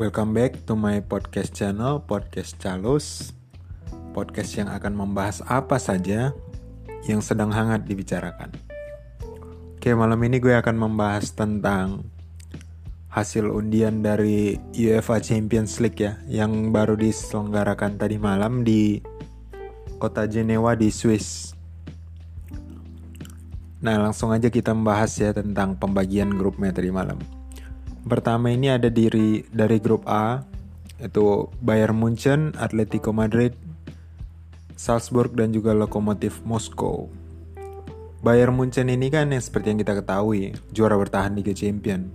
Welcome back to my podcast channel, Podcast Calus. Podcast yang akan membahas apa saja yang sedang hangat dibicarakan. Oke, malam ini gue akan membahas tentang hasil undian dari UEFA Champions League ya, yang baru diselenggarakan tadi malam di kota Jenewa di Swiss. Nah, langsung aja kita membahas ya tentang pembagian grupnya tadi malam. Pertama ini ada diri dari grup A, itu Bayern Munchen, Atletico Madrid, Salzburg dan juga Lokomotif Moskow. Bayern Munchen ini kan yang seperti yang kita ketahui, juara bertahan Liga Champion.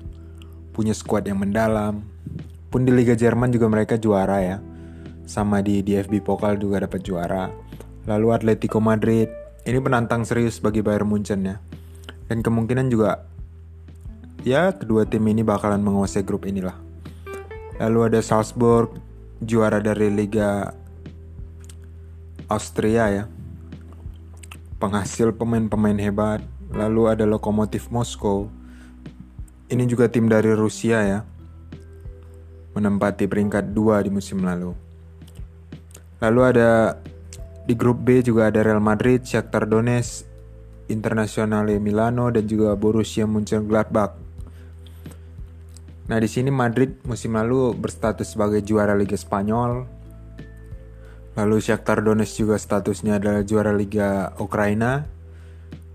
Punya skuad yang mendalam. Pun di Liga Jerman juga mereka juara ya. Sama di DFB Pokal juga dapat juara. Lalu Atletico Madrid, ini penantang serius bagi Bayern Munchen ya. Dan kemungkinan juga ya kedua tim ini bakalan menguasai grup inilah. Lalu ada Salzburg, juara dari Liga Austria ya. Penghasil pemain-pemain hebat. Lalu ada Lokomotif Moskow. Ini juga tim dari Rusia ya. Menempati peringkat 2 di musim lalu. Lalu ada di grup B juga ada Real Madrid, Shakhtar Donetsk, Internazionale Milano dan juga Borussia Mönchengladbach. Nah, di sini Madrid musim lalu berstatus sebagai juara Liga Spanyol. Lalu Shakhtar Donetsk juga statusnya adalah juara Liga Ukraina.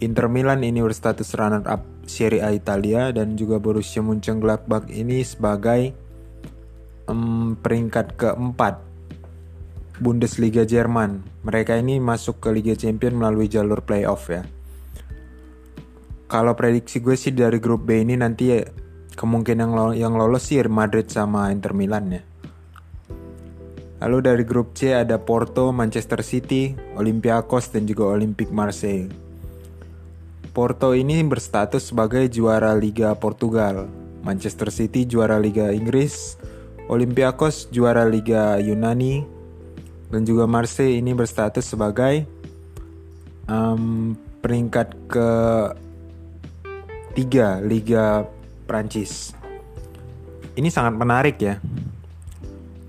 Inter Milan ini berstatus runner up Serie A Italia dan juga Borussia Mönchengladbach ini sebagai um, peringkat keempat Bundesliga Jerman. Mereka ini masuk ke Liga Champion melalui jalur playoff ya. Kalau prediksi gue sih dari grup B ini nanti kemungkinan yang, lo yang lolos sih Madrid sama Inter Milan ya. Lalu dari grup C ada Porto, Manchester City, Olympiakos dan juga Olympique Marseille. Porto ini berstatus sebagai juara Liga Portugal, Manchester City juara Liga Inggris, Olympiakos juara Liga Yunani, dan juga Marseille ini berstatus sebagai um, peringkat ke tiga Liga Prancis. Ini sangat menarik ya.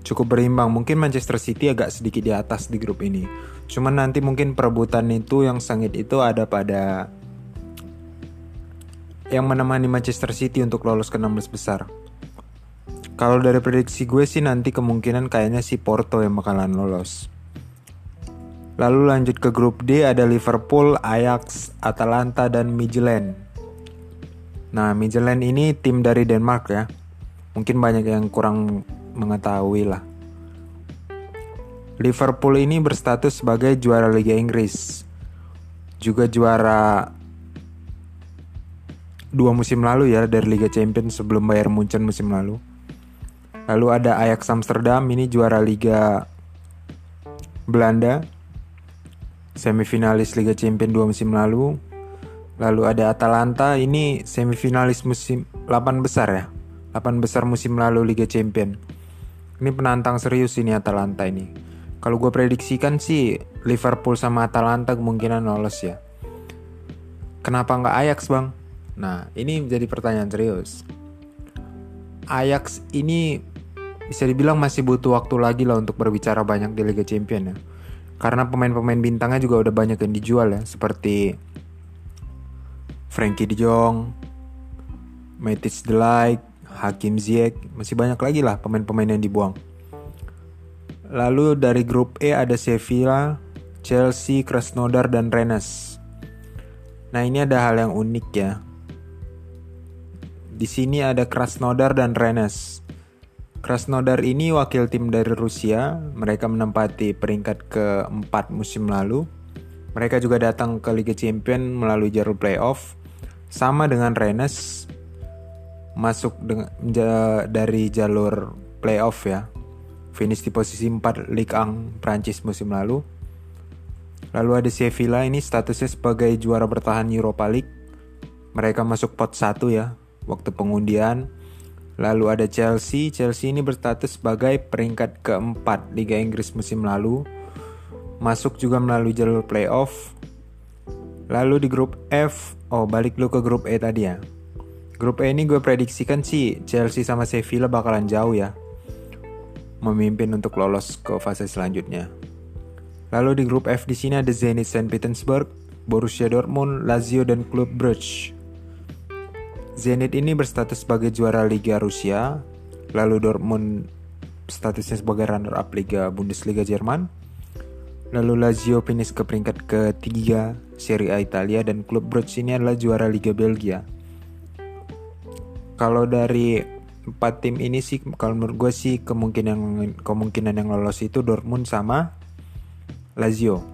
Cukup berimbang. Mungkin Manchester City agak sedikit di atas di grup ini. Cuman nanti mungkin perebutan itu yang sengit itu ada pada yang menemani Manchester City untuk lolos ke 16 besar. Kalau dari prediksi gue sih nanti kemungkinan kayaknya si Porto yang bakalan lolos. Lalu lanjut ke grup D ada Liverpool, Ajax, Atalanta, dan Midtjylland. Nah, Midtjylland ini tim dari Denmark ya. Mungkin banyak yang kurang mengetahui lah. Liverpool ini berstatus sebagai juara Liga Inggris. Juga juara dua musim lalu ya dari Liga Champions sebelum Bayern Munchen musim lalu. Lalu ada Ajax Amsterdam ini juara Liga Belanda. Semifinalis Liga Champions dua musim lalu. Lalu ada Atalanta ini semifinalis musim 8 besar ya. 8 besar musim lalu Liga Champions. Ini penantang serius ini Atalanta ini. Kalau gue prediksikan sih Liverpool sama Atalanta kemungkinan lolos ya. Kenapa nggak Ajax bang? Nah ini menjadi pertanyaan serius. Ajax ini bisa dibilang masih butuh waktu lagi lah untuk berbicara banyak di Liga Champions ya. Karena pemain-pemain bintangnya juga udah banyak yang dijual ya, seperti Frankie De Jong, Matis Delight, Hakim Ziyech, masih banyak lagi lah pemain-pemain yang dibuang. Lalu dari grup E ada Sevilla, Chelsea, Krasnodar, dan Rennes. Nah ini ada hal yang unik ya. Di sini ada Krasnodar dan Rennes. Krasnodar ini wakil tim dari Rusia. Mereka menempati peringkat keempat musim lalu. Mereka juga datang ke Liga Champion melalui jalur playoff. Sama dengan Rennes, masuk dengan, dari jalur playoff ya. Finish di posisi 4 Ligue 1 Prancis musim lalu. Lalu ada Sevilla ini statusnya sebagai juara bertahan Europa League. Mereka masuk pot 1 ya, waktu pengundian Lalu ada Chelsea. Chelsea ini berstatus sebagai peringkat keempat Liga Inggris musim lalu. Masuk juga melalui jalur playoff. Lalu di grup F, oh balik lu ke grup E tadi ya. Grup E ini gue prediksikan sih Chelsea sama Sevilla bakalan jauh ya. memimpin untuk lolos ke fase selanjutnya. Lalu di grup F di sini ada Zenit Saint Petersburg, Borussia Dortmund, Lazio dan klub Brugge. Zenit ini berstatus sebagai juara Liga Rusia, lalu Dortmund statusnya sebagai runner-up Liga Bundesliga Jerman, lalu Lazio finish ke peringkat ketiga Serie A Italia dan klub Brugge ini adalah juara Liga Belgia. Kalau dari empat tim ini sih kalau menurut gue sih kemungkinan kemungkinan yang lolos itu Dortmund sama Lazio.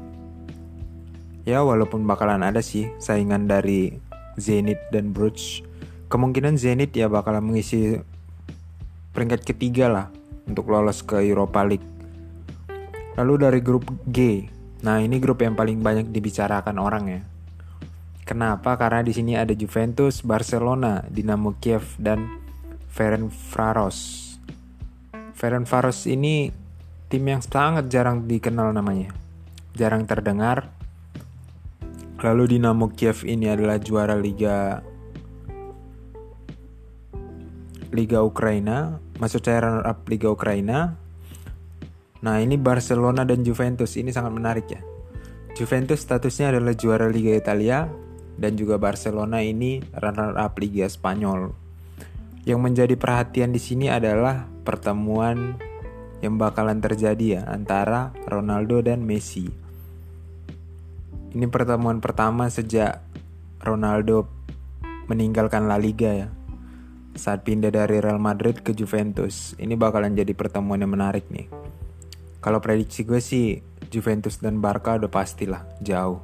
Ya walaupun bakalan ada sih saingan dari Zenit dan Bruges. Kemungkinan Zenit ya bakalan mengisi peringkat ketiga lah untuk lolos ke Europa League. Lalu dari grup G. Nah, ini grup yang paling banyak dibicarakan orang ya. Kenapa? Karena di sini ada Juventus, Barcelona, Dinamo Kiev dan Ferencvaros. Ferencvaros ini tim yang sangat jarang dikenal namanya. Jarang terdengar. Lalu Dinamo Kiev ini adalah juara Liga Liga Ukraina, maksud saya runner up Liga Ukraina. Nah, ini Barcelona dan Juventus ini sangat menarik ya. Juventus statusnya adalah juara Liga Italia dan juga Barcelona ini runner up Liga Spanyol. Yang menjadi perhatian di sini adalah pertemuan yang bakalan terjadi ya antara Ronaldo dan Messi. Ini pertemuan pertama sejak Ronaldo meninggalkan La Liga ya. Saat pindah dari Real Madrid ke Juventus. Ini bakalan jadi pertemuan yang menarik nih. Kalau prediksi gue sih Juventus dan Barca udah pastilah jauh.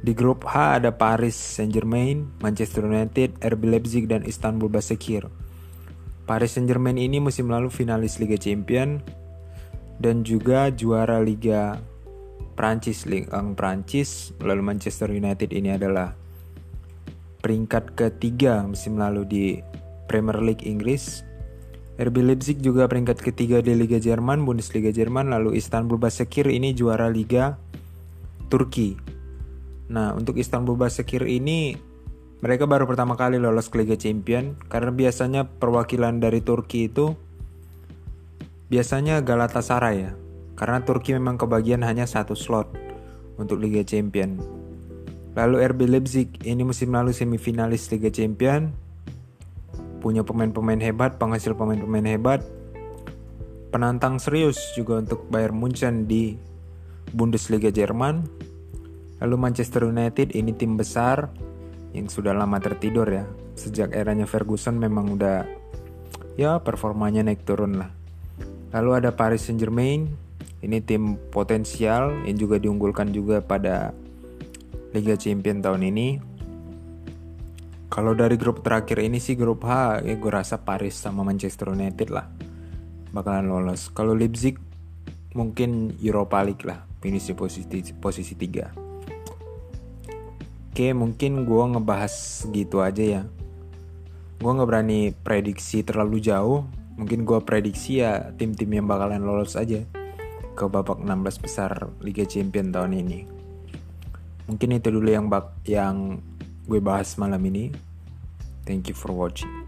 Di grup H ada Paris Saint-Germain, Manchester United, RB Leipzig, dan Istanbul Basaksehir. Paris Saint-Germain ini musim lalu finalis Liga Champion dan juga juara Liga Prancis, Liga Prancis. Lalu Manchester United ini adalah peringkat ketiga musim lalu di Premier League Inggris. RB Leipzig juga peringkat ketiga di Liga Jerman, Bundesliga Jerman. Lalu Istanbul Basaksehir ini juara Liga Turki Nah, untuk Istanbul Basaksehir ini mereka baru pertama kali lolos ke Liga Champion karena biasanya perwakilan dari Turki itu biasanya Galatasaray ya. Karena Turki memang kebagian hanya satu slot untuk Liga Champion. Lalu RB Leipzig ini musim lalu semifinalis Liga Champion. Punya pemain-pemain hebat, penghasil pemain-pemain hebat. Penantang serius juga untuk Bayern Munchen di Bundesliga Jerman Lalu Manchester United ini tim besar yang sudah lama tertidur ya. Sejak eranya Ferguson memang udah ya performanya naik turun lah. Lalu ada Paris Saint-Germain, ini tim potensial yang juga diunggulkan juga pada Liga Champion tahun ini. Kalau dari grup terakhir ini sih grup H, ya gue rasa Paris sama Manchester United lah bakalan lolos. Kalau Leipzig mungkin Europa League lah, finish di posisi posisi 3. Oke, mungkin gue ngebahas gitu aja ya. Gue nggak berani prediksi terlalu jauh. Mungkin gue prediksi ya tim-tim yang bakalan lolos aja ke babak 16 besar Liga Champion tahun ini. Mungkin itu dulu yang bak yang gue bahas malam ini. Thank you for watching.